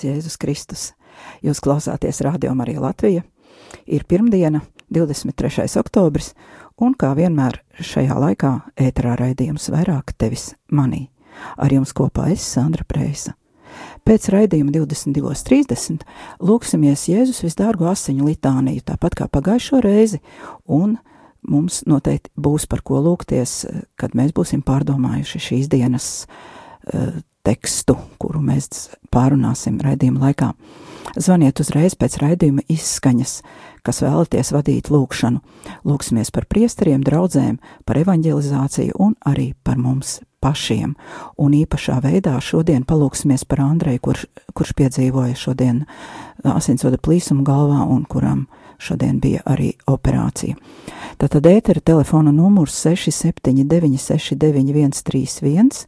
slavēts Jēzus Kristus. Jūs klausāties Radio Marija Latvija. Ir pirmdiena, 23. oktobris, un kā vienmēr šajā laikā ēterā raidījums vairāk tevis manī. Ar jums kopā es Sandra Preisa. Pēc raidījuma 22.30 lūksimies Jēzus visdārgo asiņu litāniju, tāpat kā pagājušo reizi, un mums noteikti būs par ko lūgties, kad mēs būsim pārdomājuši šīs dienas uh, tekstu, kuru mēs pārunāsim raidījuma laikā. Zvaniet uzreiz pēc raidījuma izskaņas, kas vēlaties vadīt lūkšanu. Lūksimies par priesteriem, draudzēm, par evanģelizāciju un arī par mums pašiem. Un īpašā veidā šodien palūksimies par Andreju, kurš, kurš piedzīvoja šodien asinsvada plīsumu galvā un kuram šodien bija arī operācija. Tātad ētera telefona numurs 679 691 31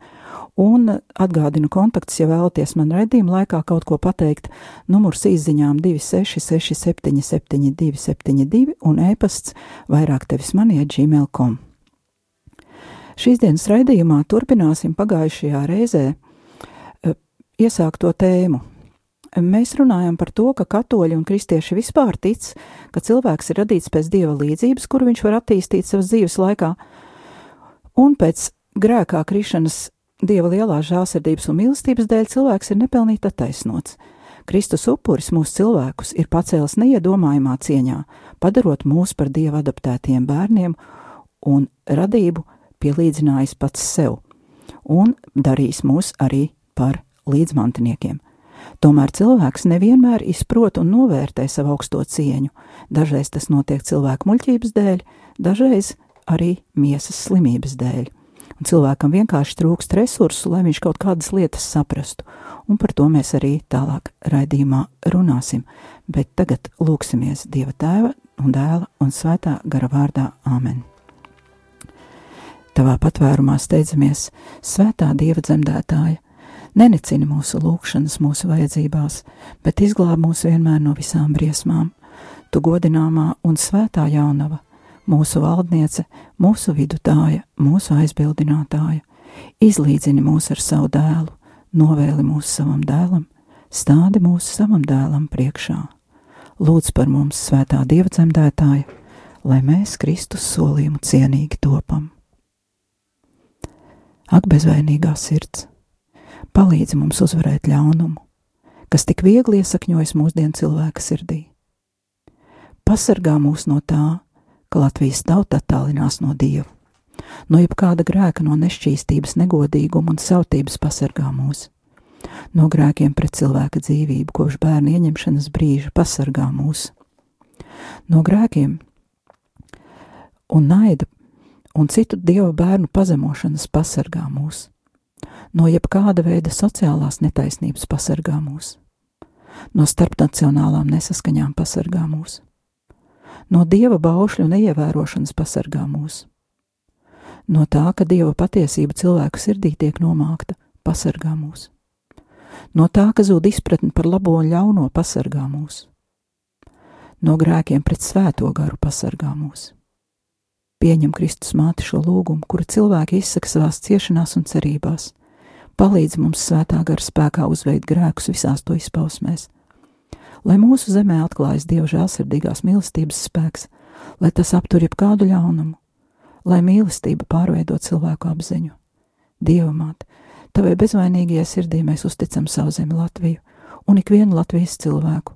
Un atgādinu kontaktus, ja vēlaties man redzījuma laikā kaut ko pateikt, numurs izziņām 266, 772, 72 un e-pasts vairāk tevis manie gmail.com. Šīs dienas raidījumā turpināsim pagājušajā reizē e, iesākto tēmu. Mēs runājam par to, ka katoļi un kristieši vispār tic, ka cilvēks ir radīts pēc dieva līdzības, kuru viņš var attīstīt savas dzīves laikā, un pēc grēkā krišanas Dieva lielā žēlsirdības un mīlestības dēļ cilvēks ir nepelnīti attaisnots. Kristus upuris mūsu cilvēkus ir pacēlis neiedomājumā cieņā, padarot mūs par dieva adaptētiem bērniem un radību pielīdzinājis pats sev, un darījis mūs arī par līdzmantiniekiem. Tomēr cilvēks nevienmēr izprot un novērtē savu augsto cieņu. Dažreiz tas notiek cilvēku muļķības dēļ, dažreiz arī miesas slimības dēļ un cilvēkam vienkārši trūkst resursu, lai viņš kaut kādas lietas saprastu, un par to mēs arī tālāk raidījumā runāsim, bet tagad lūksimies Dieva tēva un dēla un svētā gara vārdā Āmen. Tavā patvērumā steidzamies, svētā Dieva dzemdētāja, nenecini mūsu lūgšanas, mūsu vajadzībās, bet izglāb mūs vienmēr no visām briesmām. Tu godināmā un svētā jaunava, mūsu valdniece, mūsu vidutāja, mūsu aizbildinātāja, izlīdzini mūs ar savu dēlu, novēli mūs savam dēlam, stādi mūs savam dēlam priekšā. Lūdz par mums svētā dieva dzemdētāja, lai mēs Kristus solījumu cienīgi topam. Ak, bezvainīgā sirds, palīdzi mums uzvarēt ļaunumu, kas tik viegli iesakņojas mūsdienu cilvēka sirdī. Pasargā mūs no tā, ka Latvijas tauta attālinās no Dieva. No jebkāda grēka, no nešķīstības, negodīguma un sautības pasargā mūs. No grēkiem pret cilvēka dzīvību, kopš bērna ieņemšanas brīža pasargā mūs. No grēkiem un naida un citu dievu bērnu pazemošanas pasargā mūs. No jebkāda veida sociālās netaisnības pasargā mūs. No starpnacionālām nesaskaņām pasargā mūs no dieva baušļu neievērošanas pasargā mūs. No tā, ka dieva patiesība cilvēku sirdī tiek nomākta, pasargā mūs. No tā, ka zūd izpratne par labo un ļauno, pasargā mūs. No grēkiem pret svēto garu pasargā mūs. Pieņem Kristus māti šo lūgumu, kuru cilvēki izsaka savās ciešanās un cerībās. Palīdz mums svētā gara spēkā uzveikt grēkus visās to izpausmēs lai mūsu zemē atklājas Dieva žēlsirdīgās mīlestības spēks, lai tas aptur jebkādu ļaunumu, lai mīlestība pārveido cilvēku apziņu. Dieva māte, tavai bezvainīgajai sirdī mēs uzticam savu zemi Latviju un ikvienu Latvijas cilvēku,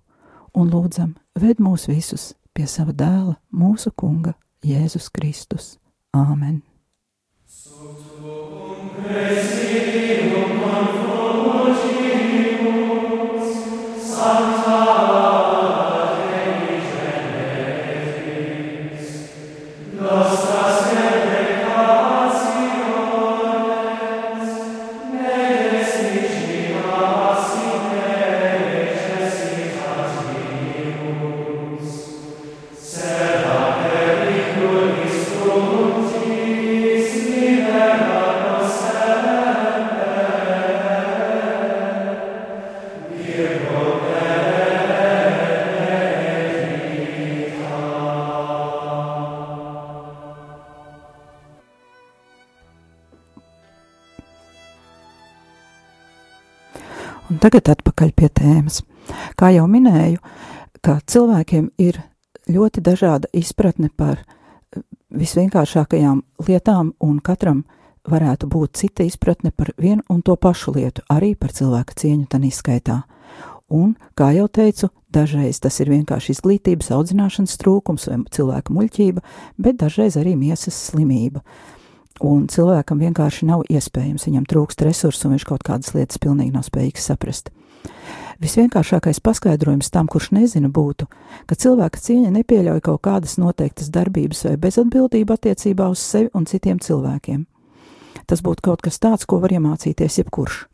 un lūdzam, ved mūs visus pie sava dēla, mūsu kunga, Jēzus Kristus. Āmen! Sancta tagad atpakaļ pie tēmas. Kā jau minēju, ka cilvēkiem ir ļoti dažāda izpratne par eh, visvienkāršākajām lietām, un katram varētu būt cita izpratne par vienu un to pašu lietu, arī par cilvēka cieņu tā izskaitā. Un, kā jau teicu, dažreiz tas ir vienkārši izglītības, audzināšanas trūkums vai cilvēka muļķība, bet dažreiz arī miesas slimība. Un cilvēkam vienkārši nav iespējams, viņam trūkst resursu, un viņš kaut kādas lietas pilnīgi nav spējīgs saprast. Visvienkāršākais paskaidrojums tam, kurš nezina, būtu, ka cilvēka cieņa nepieļauj kaut kādas noteiktas darbības vai bezatbildību attiecībā uz sevi un citiem cilvēkiem. Tas būtu kaut kas tāds, ko var iemācīties jebkurš.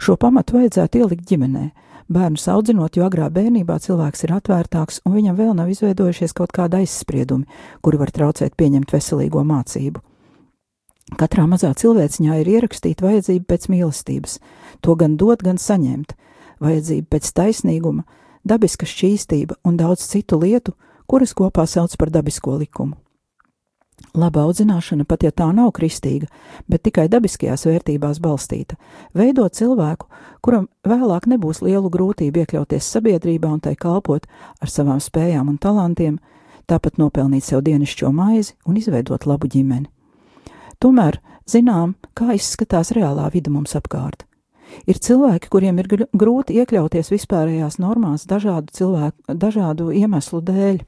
Šo pamatu vajadzētu ielikt ģimenē. Bērnus audzinot, jo agrā bērnībā cilvēks ir atvērtāks un viņam vēl nav izveidojušies kaut kāda aizspriedumi, kuri var traucēt pieņemt veselīgo mācību. Katrā mazā cilvēciņā ir ierakstīta vajadzība pēc mīlestības, to gan dot, gan saņemt, vajadzība pēc taisnīguma, dabiska šķīstība un daudz citu lietu, kuras kopā sauc par dabisko likumu. Laba audzināšana, pat ja tā nav kristīga, bet tikai dabiskajās vērtībās balstīta, veido cilvēku, kuram vēlāk nebūs lielu grūtību iekļauties sabiedrībā un tai kalpot ar savām spējām un talantiem, tāpat nopelnīt sev dienišķo maizi un izveidot labu ģimeni. Tomēr zinām, kā izskatās reālā vide mums apkārt. Ir cilvēki, kuriem ir grūti iekļauties vispārējās normās dažādu, cilvēku, dažādu iemeslu dēļ.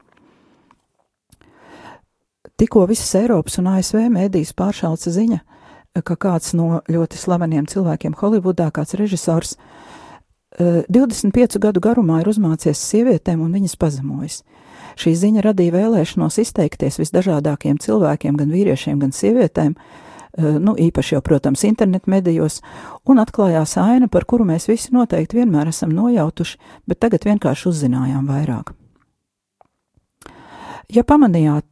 Tikko visas Eiropas un ASV mēdīs pāršauca ziņa, ka kāds no ļoti slaveniem cilvēkiem Holivudā, kāds režisors, 25 eh, gadu garumā ir uzmācies sievietēm un viņas pazemojas. Šī ziņa radīja vēlēšanos izteikties visdažādākiem cilvēkiem, gan vīriešiem, gan sievietēm, eh, nu, īpaši jau, protams, internetu medijos, un atklājās aina, par kuru mēs visi noteikti vienmēr esam nojautuši, bet tagad vienkārši uzzinājām vairāk. Ja pamanījāt,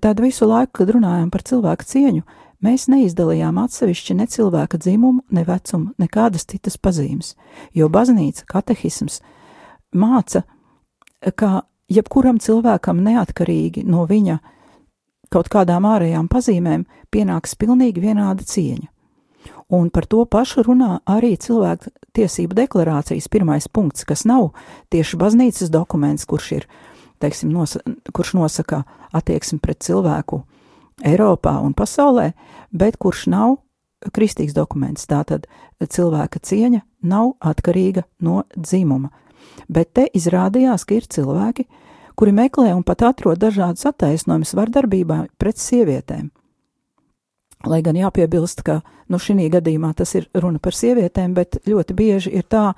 tad visu laiku, kad runājām par cilvēku cieņu, mēs neizdalījām atsevišķi ne cilvēka dzimumu, ne vecumu, nekādas citas pazīmes, jo baznīca, katehisms māca, ka jebkuram cilvēkam neatkarīgi no viņa kaut kādām ārējām pazīmēm pienāks pilnīgi vienāda cieņa. Un par to pašu runā arī cilvēku tiesību deklarācijas pirmais punkts, kas nav tieši baznīcas dokuments, kurš ir, teiksim, nosa, kurš nosaka attieksmi pret cilvēku Eiropā un pasaulē, bet kurš nav kristīgs dokuments. Tātad cilvēka cieņa nav atkarīga no dzimuma. Bet te izrādījās, ka ir cilvēki, kuri meklē un pat atrod dažādas attaisnojumus vardarbībā pret sievietēm. Lai gan jāpiebilst, ka nu, šī gadījumā tas ir runa par sievietēm, bet ļoti bieži ir tā,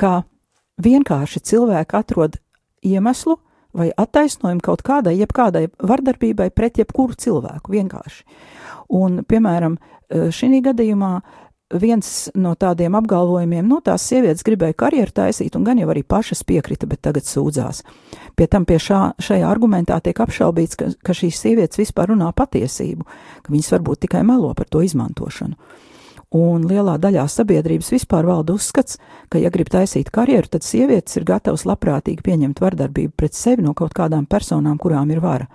ka vienkārši cilvēki atrod iemeslu vai attaisnojumu kaut kādai, jebkādai vardarbībai pret jebkuru cilvēku vienkārši. Un, piemēram, šī gadījumā viens no tādiem apgalvojumiem, nu, tās sievietes gribēja karjeru taisīt, un gan jau arī pašas piekrita, bet tagad sūdzās. Pie tam pie šā, šajā argumentā tiek apšaubīts, ka, ka šīs sievietes vispār runā patiesību, ka viņas varbūt tikai melo par to izmantošanu. Un lielā daļā sabiedrības vispār valda uzskats, ka, ja grib taisīt karjeru, tad sievietes ir gatavas labprātīgi pieņemt vardarbību pret sevi no kaut kādām personām, kurām ir vara.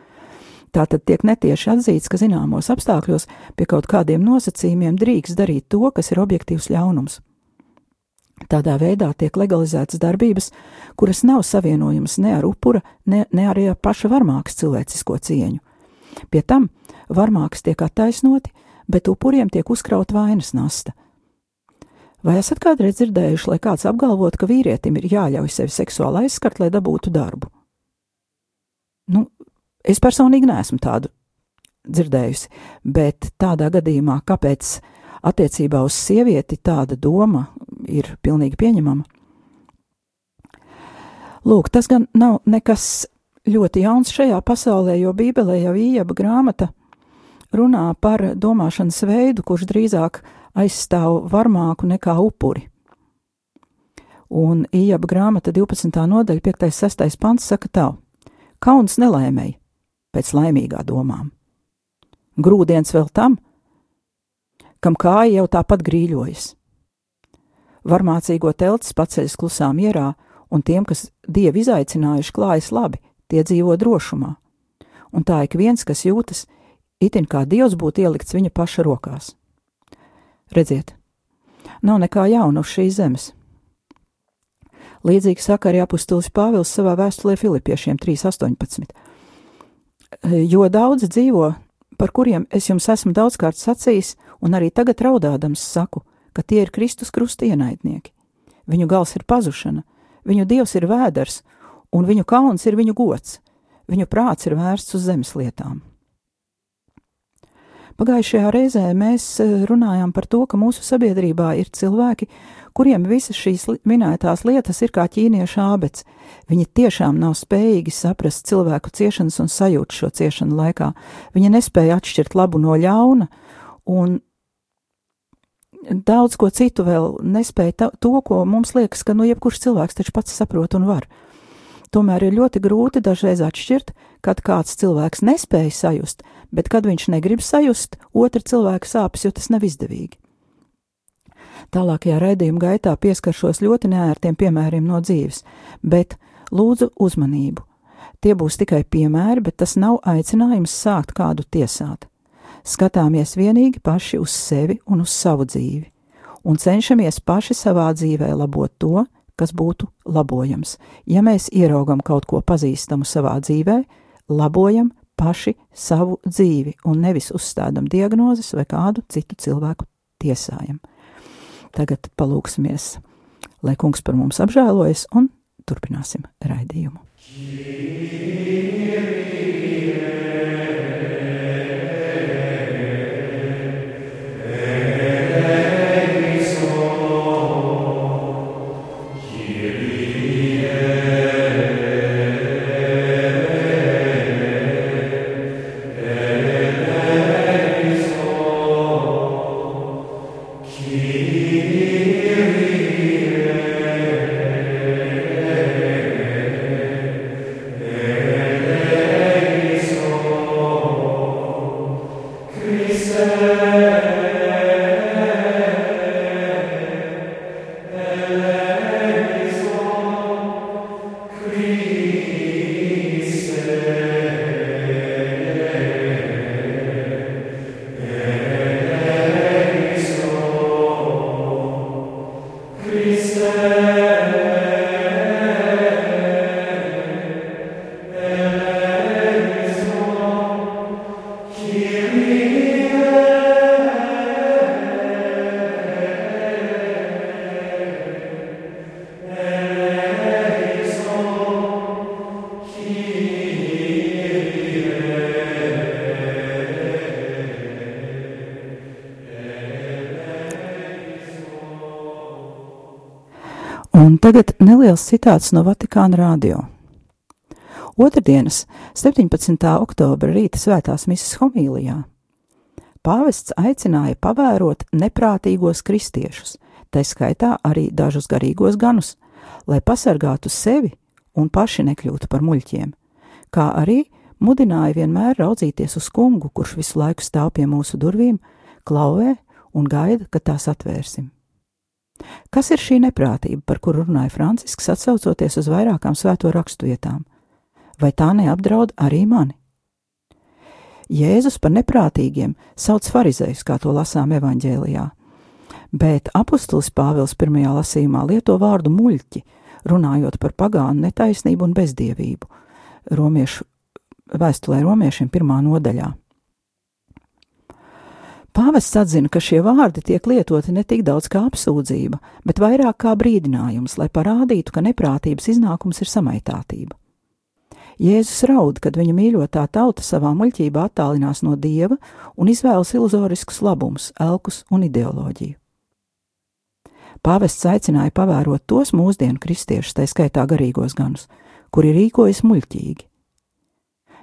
Tātad tiek netieši atzīts, ka zināmos apstākļos pie kaut kādiem nosacījumiem drīkst darīt to, kas ir objektīvs ļaunums. Tādā veidā tiek legalizētas darbības, kuras nav savienojamas ne ar upura, ne, ne arī ar paša varmākas cilvēcisko cieņu. Pie tam varmākas tiek attaisnoti, bet upuriem tiek uzkraut vainas nasta. Vai esat kādreiz dzirdējuši, lai kāds apgalvotu, ka vīrietim ir jāļauj sevi seksuāli aizskart, lai dabūtu darbu? Nu, Es personīgi neesmu tādu dzirdējusi, bet tādā gadījumā, kāpēc attiecībā uz sievieti tāda doma ir pilnīgi pieņemama? Lūk, tas gan nav nekas ļoti jauns šajā pasaulē, jo Bībelē jau īeba grāmata runā par domāšanas veidu, kurš drīzāk aizstāv varmāku nekā upuri. Un īeba grāmata 12. nodaļa 5. 6. pants saka tā: kauns nelaimēji pēc laimīgā domām. Grūdienis vēl tam, kam kāja jau tāpat grīļojas. Varmācīgo teltis paceļas klusā mierā, un tiem, kas dievu izaicinājuši, klājas labi, tie dzīvo drošumā. Un tā ik viens, kas jūtas, itin kā dievs būtu ielikts viņa paša rokās. Redziet, nav nekā jauna uz šīs zemes. Līdzīgi saka arī apustulis Pāvils savā vēstulē Filipiešiem 3.18. Jo daudzi dzīvo, par kuriem es jums esmu daudzkārt sacījis, un arī tagad raudādams saku, ka tie ir Kristus krusta ienaidnieki. Viņu gals ir pazušana, viņu dievs ir vēders, un viņu kauns ir viņu gods, viņu prāts ir vērsts uz zemes lietām. Pagājušajā reizē mēs runājām par to, ka mūsu sabiedrībā ir cilvēki, kuriem visas šīs minētās lietas ir kā ķīniešu ābets. Viņi tiešām nav spējīgi saprast cilvēku ciešanas un sajūtu šo ciešanu laikā. Viņi nespēja atšķirt labu no ļauna, un daudz ko citu vēl nespēja to, ko mums liekas, ka nu jebkurš cilvēks taču pats saprot un var. Tomēr ir ļoti grūti dažreiz atšķirt, kad kāds cilvēks nespēja sajust, bet kad viņš negrib sajust otra cilvēka sāpes, jo tas nav izdevīgi. Tālākajā raidījuma gaitā pieskaršos ļoti neērtiem piemēriem no dzīves, bet lūdzu uzmanību. Tie būs tikai piemēri, bet tas nav aicinājums sākt kādu tiesāt. Skatāmies vienīgi paši uz sevi un uz savu dzīvi, un cenšamies paši savā dzīvē labot to, kas būtu labojams. Ja mēs ieraugam kaut ko pazīstamu savā dzīvē, labojam paši savu dzīvi un nevis uzstādam diagnozes vai kādu citu cilvēku tiesājam. Tagad palūksimies, lai kungs par mums apžēlojas un turpināsim raidījumu. Un neliels citāts no Vatikāna radio. Otradienas, 17. oktobra rīta svētās misijas homīlijā. Pāvests aicināja pavērot neprātīgos kristiešus, tā skaitā arī dažus garīgos ganus, lai pasargātu sevi un paši nekļūtu par muļķiem, kā arī mudināja vienmēr raudzīties uz kungu, kurš visu laiku stāv pie mūsu durvīm, klauvē un gaida, kad tās atvērsim. Kas ir šī neprātība, par kuru runāja Francisks, atsaucoties uz vairākām svēto rakstu vietām? Vai tā neapdraud arī mani? Jēzus par neprātīgiem sauc farizējus, kā to lasām evaņģēlijā, bet apustulis Pāvils pirmajā lasījumā lieto vārdu muļķi, runājot par pagānu netaisnību un bezdievību. Romiešu vēstulē romiešiem pirmā nodaļā. Pāvests atzina, ka šie vārdi tiek lietoti ne tik daudz kā apsūdzība, bet vairāk kā brīdinājums, lai parādītu, ka neprātības iznākums ir samaitātība. Jēzus raud, kad viņa mīļotā tauta savā muļķībā attālinās no dieva un izvēlas iluzoriskus labumus, elkus un ideoloģiju. Pāvests aicināja pavērot tos mūsdienu kristiešus, tā skaitā garīgos ganus, kuri rīkojas muļķīgi.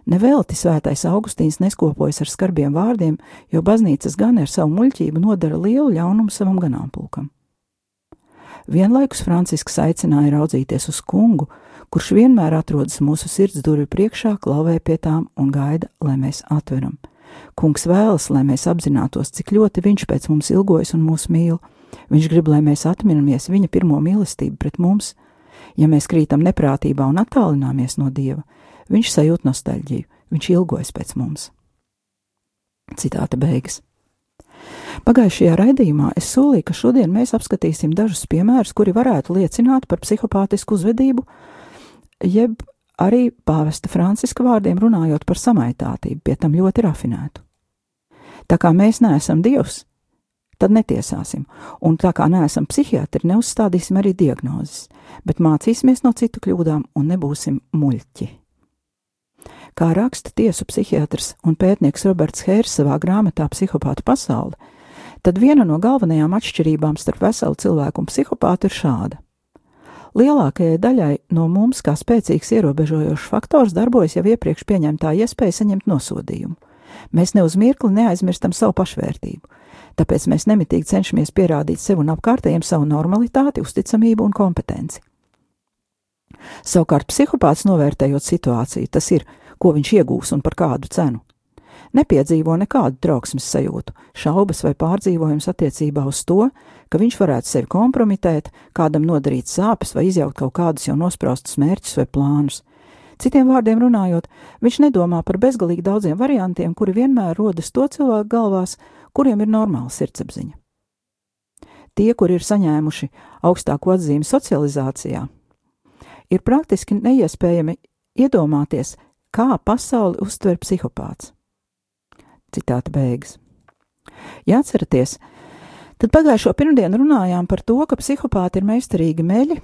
Nevelti svētais Augustīns neskopojas ar skarbiem vārdiem, jo baznīcas gan ar savu muļķību nodara lielu ļaunumu savam ganāmpulkam. Vienlaikus Francisks aicināja raudzīties uz kungu, kurš vienmēr atrodas mūsu sirds durvju priekšā, klauvē pie tām un gaida, lai mēs atveram. Kungs vēlas, lai mēs apzinātos, cik ļoti Viņš pēc mums ilgojas un mūs mīl. Viņš grib, lai mēs atminamies Viņa pirmo mīlestību pret mums. Ja mēs krītam neprātībā un attālināmies no Dieva, Viņš sajūt nostalģiju, Viņš ilgojas pēc mums. Citāta beigas. Pagājušajā raidījumā es solīju, ka šodien mēs apskatīsim dažus piemērus, kuri varētu liecināt par psihopātisku uzvedību, jeb arī pāvesta Franciska vārdiem runājot par samaitātību, pie tam ļoti rafinētu. Tā kā mēs neesam dievs, tad netiesāsim, un tā kā neesam psihiatri, neuzstādīsim arī diagnozes, bet mācīsimies no citu kļūdām un nebūsim muļķi. Kā raksta tiesu psihiatrs un pētnieks Roberts Hērs savā grāmatā Psihopāta pasaule, tad viena no galvenajām atšķirībām starp veselu cilvēku un psihopātu ir šāda. Lielākajai daļai no mums, kā spēcīgs ierobežojošs faktors, darbojas jau iepriekš pieņemtā iespēja saņemt nosodījumu. Mēs ne uz mirkli neaizmirstam savu pašvērtību, tāpēc mēs nemitīgi cenšamies pierādīt sev un apkārtējiem savu normalitāti, uzticamību un kompetenci. Savukārt psihopāts novērtējot situāciju, tas ir, ko viņš iegūs un par kādu cenu nepiedzīvo nekādu trauksmes sajūtu, šaubas vai pārdzīvojums attiecībā uz to, ka viņš varētu sevi kompromitēt, kādam nodarīt sāpes vai izjaukt kaut kādus jau nospraustus mērķus vai plānus. Citiem vārdiem runājot, viņš nedomā par bezgalīgi daudziem variantiem, kuri vienmēr rodas to cilvēku galvās, kuriem ir normāla sirdsapziņa. Tie, kuri ir saņēmuši augstāko atzīmi socializācijā, ir praktiski neiespējami iedomāties, kā pasauli uztver psihopāts. Citāta beigas. Ja atceraties, tad pagājušo pirmdienu runājām par to, ka psihopāti ir meistarīgi meļi,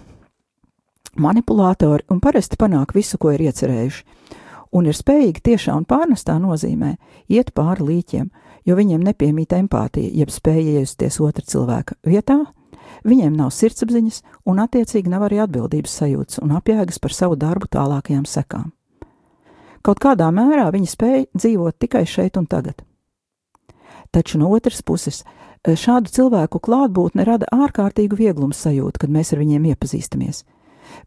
manipulatori un parasti panāk visu, ko ir iecerējuši, un ir spējīgi tiešā un pārnestā nozīmē iet pāri līķiem, jo viņiem nepiemīt empātija, jeb spēja iejusties otra cilvēka vietā, viņiem nav sirdsapziņas un attiecīgi nav arī atbildības sajūtas un apjēgas par savu darbu tālākajām sekām. Kaut kādā mērā viņi spēja dzīvot tikai šeit un tagad. Taču no otras puses, šādu cilvēku klātbūtne rada ārkārtīgu vieglumu sajūtu, kad mēs ar viņiem iepazīstamies.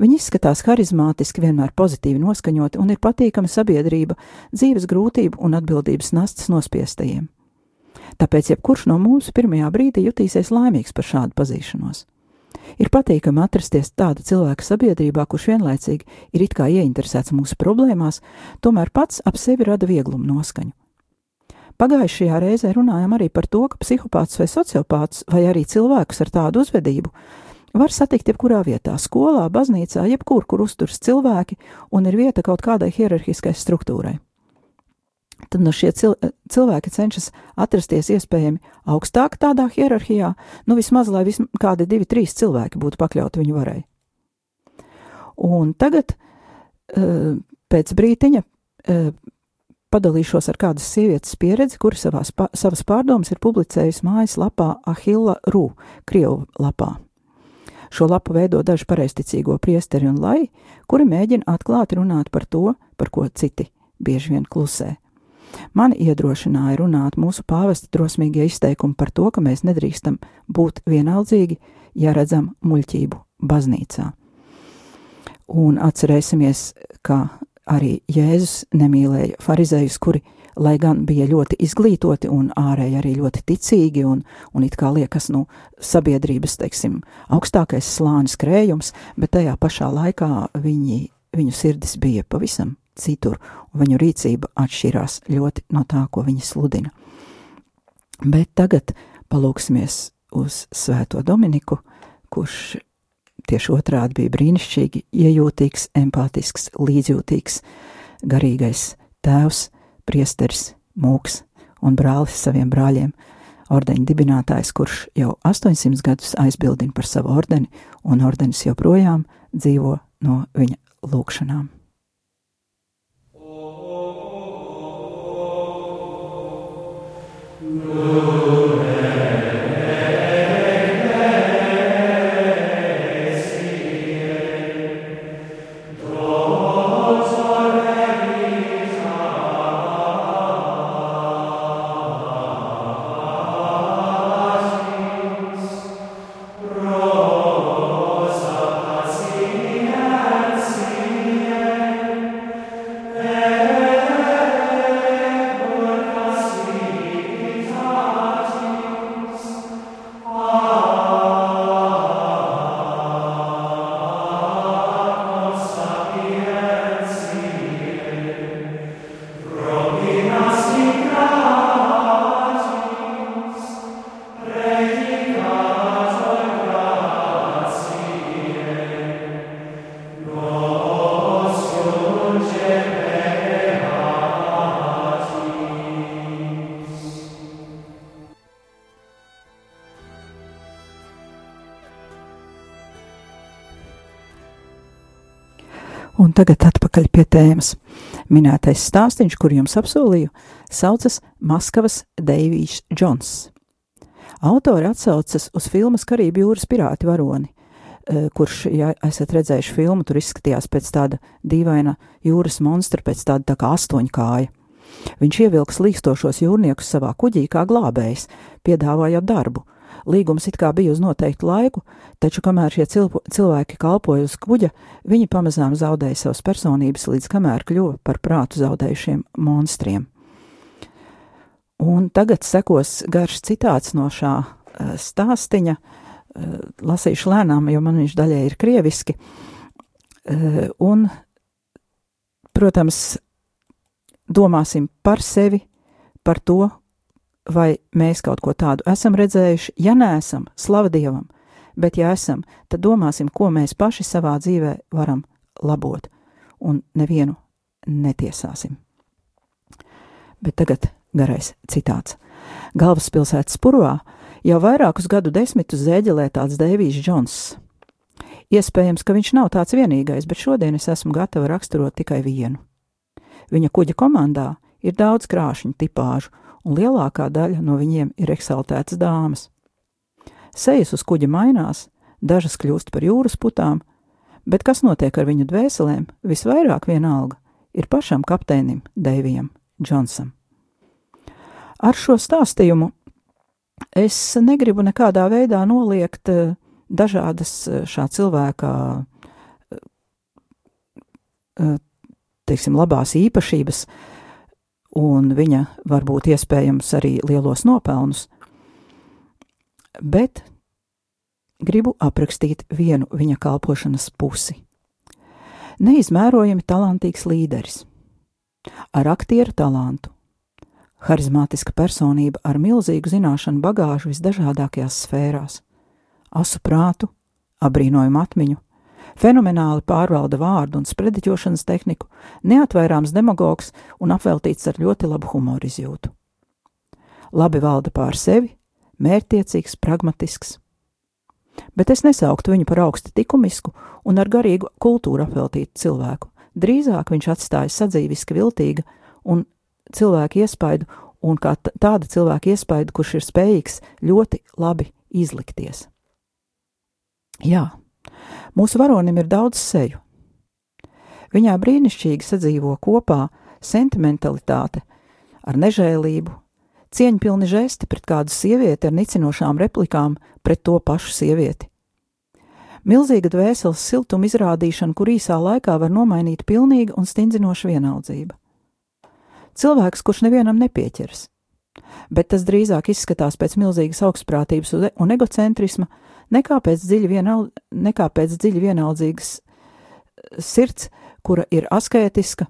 Viņi izskatās harizmātiski, vienmēr pozitīvi noskaņoti un ir patīkama sabiedrība dzīves grūtību un atbildības nastas nospiestajiem. Tāpēc jebkurš no mums pirmajā brīdī jutīsies laimīgs par šādu pazīšanos. Ir patīkami atrasties tāda cilvēka sabiedrībā, kurš vienlaicīgi ir it kā ieinteresēts mūsu problēmās, tomēr pats ap sevi rada vieglumu noskaņu. Pagājušajā reizē runājām arī par to, ka psihopāts vai sociopāts vai arī cilvēkus ar tādu uzvedību var satikt jebkurā vietā - skolā, baznīcā, jebkur, kur uzturas cilvēki un ir vieta kaut kādai hierarhiskai struktūrai tad no šie cil cilvēki cenšas atrasties iespējami augstāk tādā hierarhijā, nu vismaz, lai vism kādi divi, trīs cilvēki būtu pakļauti viņu varai. Un tagad, uh, pēc brītiņa, uh, padalīšos ar kādas sievietes pieredzi, kura savās, savas pārdomas ir publicējusi mājas lapā Ahilla Rū, Krievu lapā. Šo lapu veido daži pareisticīgo priesteri un lai, kuri mēģina atklāti runāt par to, par ko citi bieži vien klusē. Mani iedrošināja runāt mūsu pāvesta drosmīgie izteikumi par to, ka mēs nedrīkstam būt vienaldzīgi, ja redzam muļķību baznīcā. Un atcerēsimies, ka arī Jēzus nemīlēja farizējus, kuri, lai gan bija ļoti izglītoti un ārēji arī ļoti ticīgi un, un it kā liekas, nu, sabiedrības, teiksim, augstākais slānis krējums, bet tajā pašā laikā viņi, viņu sirdis bija pavisam citur, un viņu rīcība atšķirās ļoti no tā, ko viņi sludina. Bet tagad palūksimies uz Svēto Dominiku, kurš tieši otrādi bija brīnišķīgi, iejūtīgs, empātisks, līdzjūtīgs, garīgais tēvs, priesteris, mūks un brālis saviem brāļiem, ordeņa dibinātājs, kurš jau 800 gadus aizbildina par savu ordeni, un ordenis joprojām dzīvo no viņa lūgšanām. Amen. Un tagad atpakaļ pie tēmas. Minētais stāstīns, kur jums apsolīju, saucas Maskavas Deivijs Džons. Autori atsaucas uz filmas Karību jūras pirāti varoni, eh, kurš, ja esat redzējuši filmu, tur izskatījās pēc tāda dīvaina jūras monstra, pēc tāda tā kā astoņkāja. Viņš ievilks līkstošos jūrniekus savā kuģī kā glābējs, piedāvājot darbu. Līgums it kā bija uz noteiktu laiku, taču kamēr šie cilpo, cilvēki kalpoja uz kuģa, viņi pamazām zaudēja savas personības, līdz kamēr kļuva par prātu zaudējušiem monstriem. Un tagad sekos garš citāts no šā uh, stāstiņa. Uh, lasīšu lēnām, jo man viņš daļai ir krieviski. Uh, un, protams, domāsim par sevi, par to, vai mēs kaut ko tādu esam redzējuši. Ja neesam, slava Dievam, bet ja esam, tad domāsim, ko mēs paši savā dzīvē varam labot, un nevienu netiesāsim. Bet tagad garais citāts. Galvaspilsētas purvā jau vairākus gadu desmitus zēģelē tāds Deivijs Džons. Iespējams, ka viņš nav tāds vienīgais, bet šodien es esmu gatava raksturot tikai vienu. Viņa kuģa komandā ir daudz krāšņu tipāžu, un lielākā daļa no viņiem ir eksaltētas dāmas. Sejas uz kuģa mainās, dažas kļūst par jūras putām, bet kas notiek ar viņu dvēselēm, visvairāk vienalga ir pašam kapteinim Deivijam Džonsam. Ar šo stāstījumu es negribu nekādā veidā noliegt eh, dažādas eh, šā cilvēka eh, teiksim, labās īpašības, un viņa varbūt iespējams arī lielos nopelnus, bet gribu aprakstīt vienu viņa kalpošanas pusi. Neizmērojami talantīgs līderis, ar aktieru talantu, harizmātiska personība ar milzīgu zināšanu bagāžu visdažādākajās sfērās, asu prātu, abrīnojumu atmiņu, Fenomenāli pārvalda vārdu un sprediķošanas tehniku, neatvairāms demagogs un apveltīts ar ļoti labu humoru izjūtu. Labi valda pār sevi, mērķtiecīgs, pragmatisks. Bet es nesauktu viņu par augsti likumisku un ar garīgu kultūru apveltītu cilvēku. Drīzāk viņš atstāja sadzīviski viltīga un cilvēku iespaidu, un kā tāda cilvēka iespaidu, kurš ir spējīgs ļoti labi izlikties. Jā, Mūsu varonim ir daudz seju. Viņā brīnišķīgi sadzīvo kopā sentimentalitāte ar nežēlību, cieņpilni žesti pret kādu sievieti ar nicinošām replikām pret to pašu sievieti. Milzīga dvēseles siltuma izrādīšana, kur īsā laikā var nomainīt pilnīga un stingzinoša vienaldzība. Cilvēks, kurš nevienam nepieķers, bet tas drīzāk izskatās pēc milzīgas augstprātības un egocentrisma, nekā pēc dziļi, vienal, nekā pēc dziļi vienaldzīgas eh, sirds, kura ir asketiska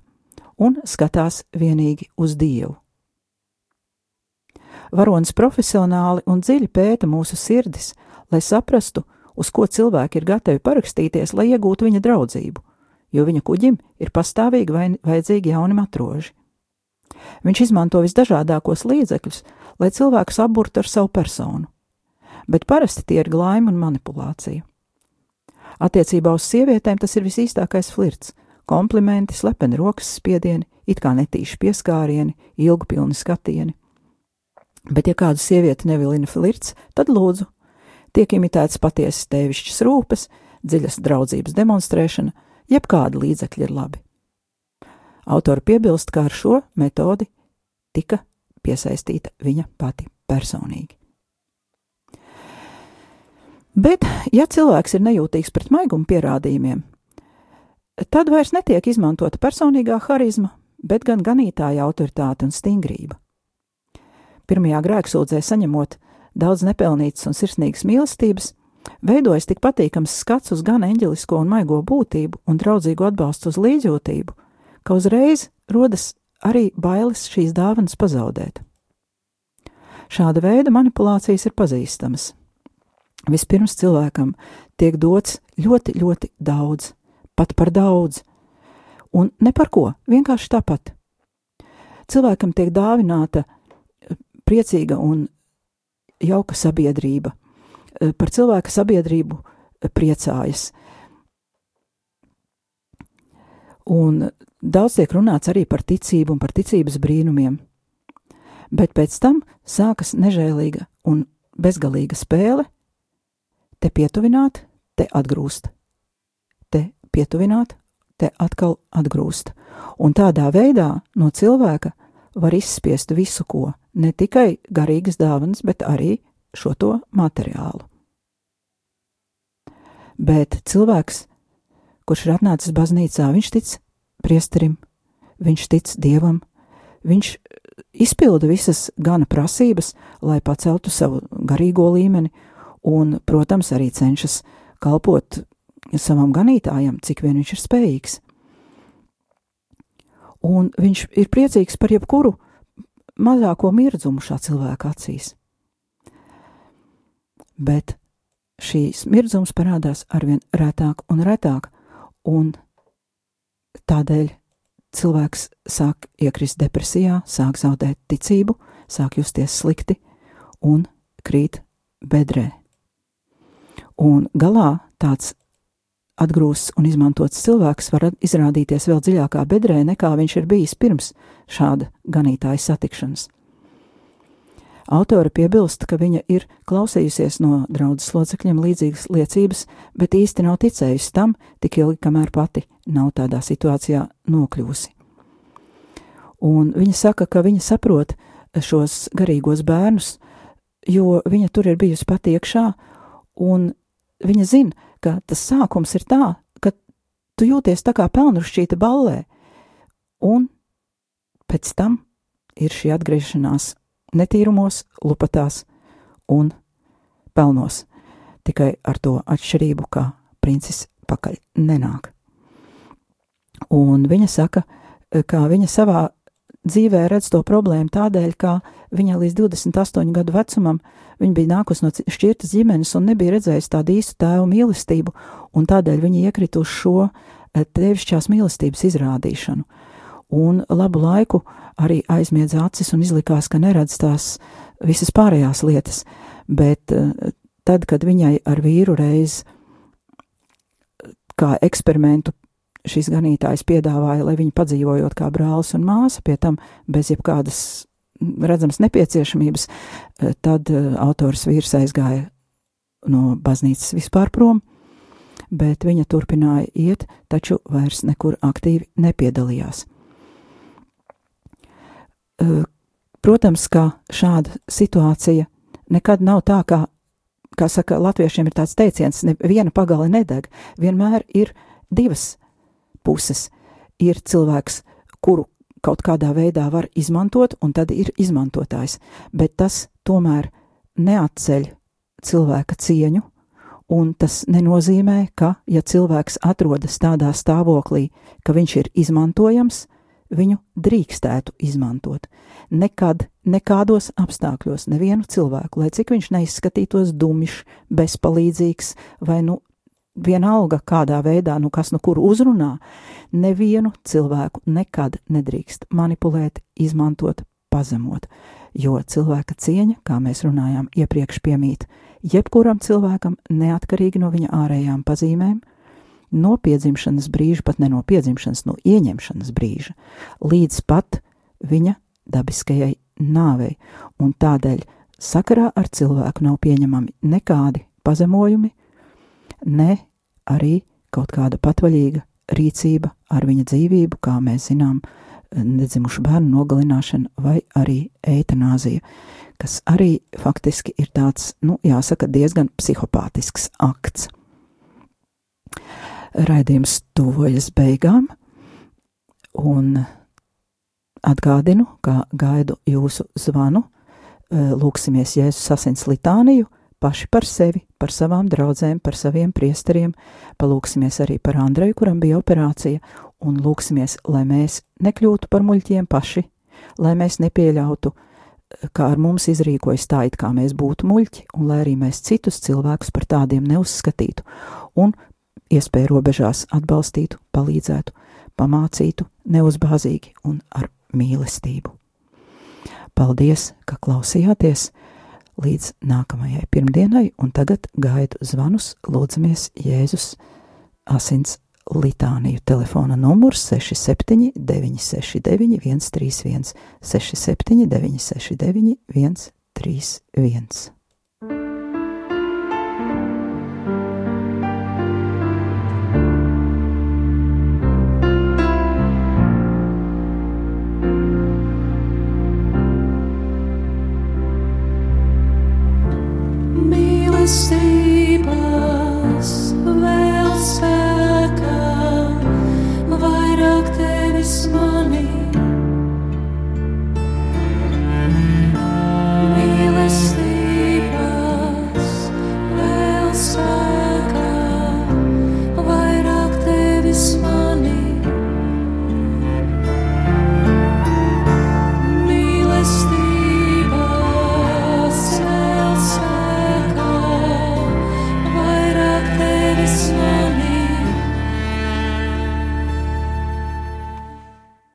un skatās vienīgi uz Dievu. Varonis profesionāli un dziļi pēta mūsu sirdis, lai saprastu, uz ko cilvēki ir gatavi parakstīties, lai iegūtu viņa draudzību, jo viņa kuģim ir pastāvīgi vajadzīgi jauni matroži. Viņš izmanto visdažādākos līdzekļus, lai cilvēkus apburtu ar savu personu bet parasti tie ir glaimi un manipulācija. Attiecībā uz sievietēm tas ir visīstākais flirts - komplimenti, slepeni rokas spiedieni, it kā netīši pieskārieni, ilgu pilni skatieni. Bet, ja kādu sievieti nevilina flirts, tad lūdzu, tiek imitēts patiesas tēvišķas rūpes, dziļas draudzības demonstrēšana, jebkāda līdzekļa ir labi. Autori piebilst, ka ar šo metodi tika piesaistīta viņa pati personīgi. Bet, ja cilvēks ir nejūtīgs pret maiguma pierādījumiem, tad vairs netiek izmantota personīgā harizma, bet gan ganītāja autoritāte un stingrība. Pirmajā grēksūdzē saņemot daudz nepelnītas un sirsnīgas mīlestības, veidojas tik patīkams skats uz gan eņģelisko un maigo būtību un draudzīgu atbalstu uz līdzjūtību, ka uzreiz rodas arī bailes šīs dāvanas pazaudēt. Šāda veida manipulācijas ir pazīstamas. Vispirms cilvēkam tiek dots ļoti, ļoti daudz, pat par daudz, un ne par ko, vienkārši tāpat. Cilvēkam tiek dāvināta eh, priecīga un jauka sabiedrība. Eh, par cilvēka sabiedrību eh, priecājas. Un daudz tiek runāts arī par ticību un par ticības brīnumiem. Bet pēc tam sākas nežēlīga un bezgalīga spēle te pietuvināt, te atgrūst, te pietuvināt, te atkal atgrūst. Un tādā veidā no cilvēka var izspiest visu, ko ne tikai garīgas dāvanas, bet arī šo to materiālu. Bet cilvēks, kurš ir atnācis baznīcā, viņš tic priesterim, viņš tic dievam, viņš izpilda visas gana prasības, lai paceltu savu garīgo līmeni, un, protams, arī cenšas kalpot savam ganītājam, cik vien viņš ir spējīgs. Un viņš ir priecīgs par jebkuru mazāko mirdzumu šā cilvēka acīs. Bet šīs mirdzums parādās arvien retāk un retāk, un tādēļ cilvēks sāk iekrist depresijā, sāk zaudēt ticību, sāk justies slikti un krīt bedrē. Un galā tāds atgrūsts un izmantots cilvēks var izrādīties vēl dziļākā bedrē, nekā viņš ir bijis pirms šāda ganītāja satikšanas. Autore piebilst, ka viņa ir klausījusies no draudzes locekļiem līdzīgas liecības, bet īsti nav ticējusi tam tik ilgi, kamēr pati nav tādā situācijā nokļuvusi. Un viņa saka, ka viņa saprot šos garīgos bērnus, jo viņa tur ir bijusi pati iekšā, un viņa zina, ka tas sākums ir tā, ka tu jūties tā kā pelnušķīta ballē, un pēc tam ir šī atgriešanās netīrumos, lupatās un pelnos, tikai ar to atšķirību, ka princis pakaļ nenāk. Un viņa saka, ka viņa savā dzīvē redz to problēmu tādēļ, ka viņa līdz 28 gadu vecumam viņa bija nākus no šķirtas ģimenes un nebija redzējusi tādu īstu tēvu mīlestību, un tādēļ viņa iekrita uz šo eh, tevišķās mīlestības izrādīšanu. Un labu laiku arī aizmiedza acis un izlikās, ka neredz tās visas pārējās lietas, bet eh, tad, kad viņai ar vīru reiz kā eksperimentu šis ganītājs piedāvāja, lai viņi padzīvojot kā brālis un māsa, pie tam bez jebkādas redzamas nepieciešamības, eh, tad eh, autors vīrs aizgāja no baznīcas vispār prom, bet viņa turpināja iet, taču vairs nekur aktīvi nepiedalījās. Eh, protams, ka šāda situācija nekad nav tā, kā, kā saka, latviešiem ir tāds teiciens, neviena pagale nedeg, vienmēr ir divas puses ir cilvēks, kuru kaut kādā veidā var izmantot, un tad ir izmantotājs, bet tas tomēr neatceļ cilvēka cieņu, un tas nenozīmē, ka, ja cilvēks atrodas tādā stāvoklī, ka viņš ir izmantojams, viņu drīkstētu izmantot. Nekad, nekādos apstākļos, nevienu cilvēku, lai cik viņš neizskatītos dumjš, bezpalīdzīgs vai nu vienalga kādā veidā, nu kas nu kur uzrunā, nevienu cilvēku nekad nedrīkst manipulēt, izmantot, pazemot, jo cilvēka cieņa, kā mēs runājām iepriekš piemīt, jebkuram cilvēkam neatkarīgi no viņa ārējām pazīmēm, no piedzimšanas brīža, pat ne no piedzimšanas, no ieņemšanas brīža, līdz pat viņa dabiskajai nāvei, un tādēļ sakarā ar cilvēku nav pieņemami nekādi pazemojumi, ne arī kaut kāda patvaļīga rīcība ar viņa dzīvību, kā mēs zinām, nedzimušu bērnu nogalināšana vai arī eitanāzija, kas arī faktiski ir tāds, nu, jāsaka, diezgan psihopātisks akts. Raidījums tuvojas beigām, un atgādinu, ka gaidu jūsu zvanu, lūksimies Jēzus asins litāniju, paši par sevi, par savām draudzēm, par saviem priesteriem, palūksimies arī par Andreju, kuram bija operācija, un lūksimies, lai mēs nekļūtu par muļķiem paši, lai mēs nepieļautu, kā ar mums izrīkojas tā, it kā mēs būtu muļķi, un lai arī mēs citus cilvēkus par tādiem neuzskatītu, un iespēju robežās atbalstītu, palīdzētu, pamācītu neuzbāzīgi un ar mīlestību. Paldies, ka klausījāties! Līdz nākamajai pirmdienai, un tagad gaidu zvanus, lūdzamies Jēzus asins litāniju. Telefona numurs 67 969 131 67 969 131.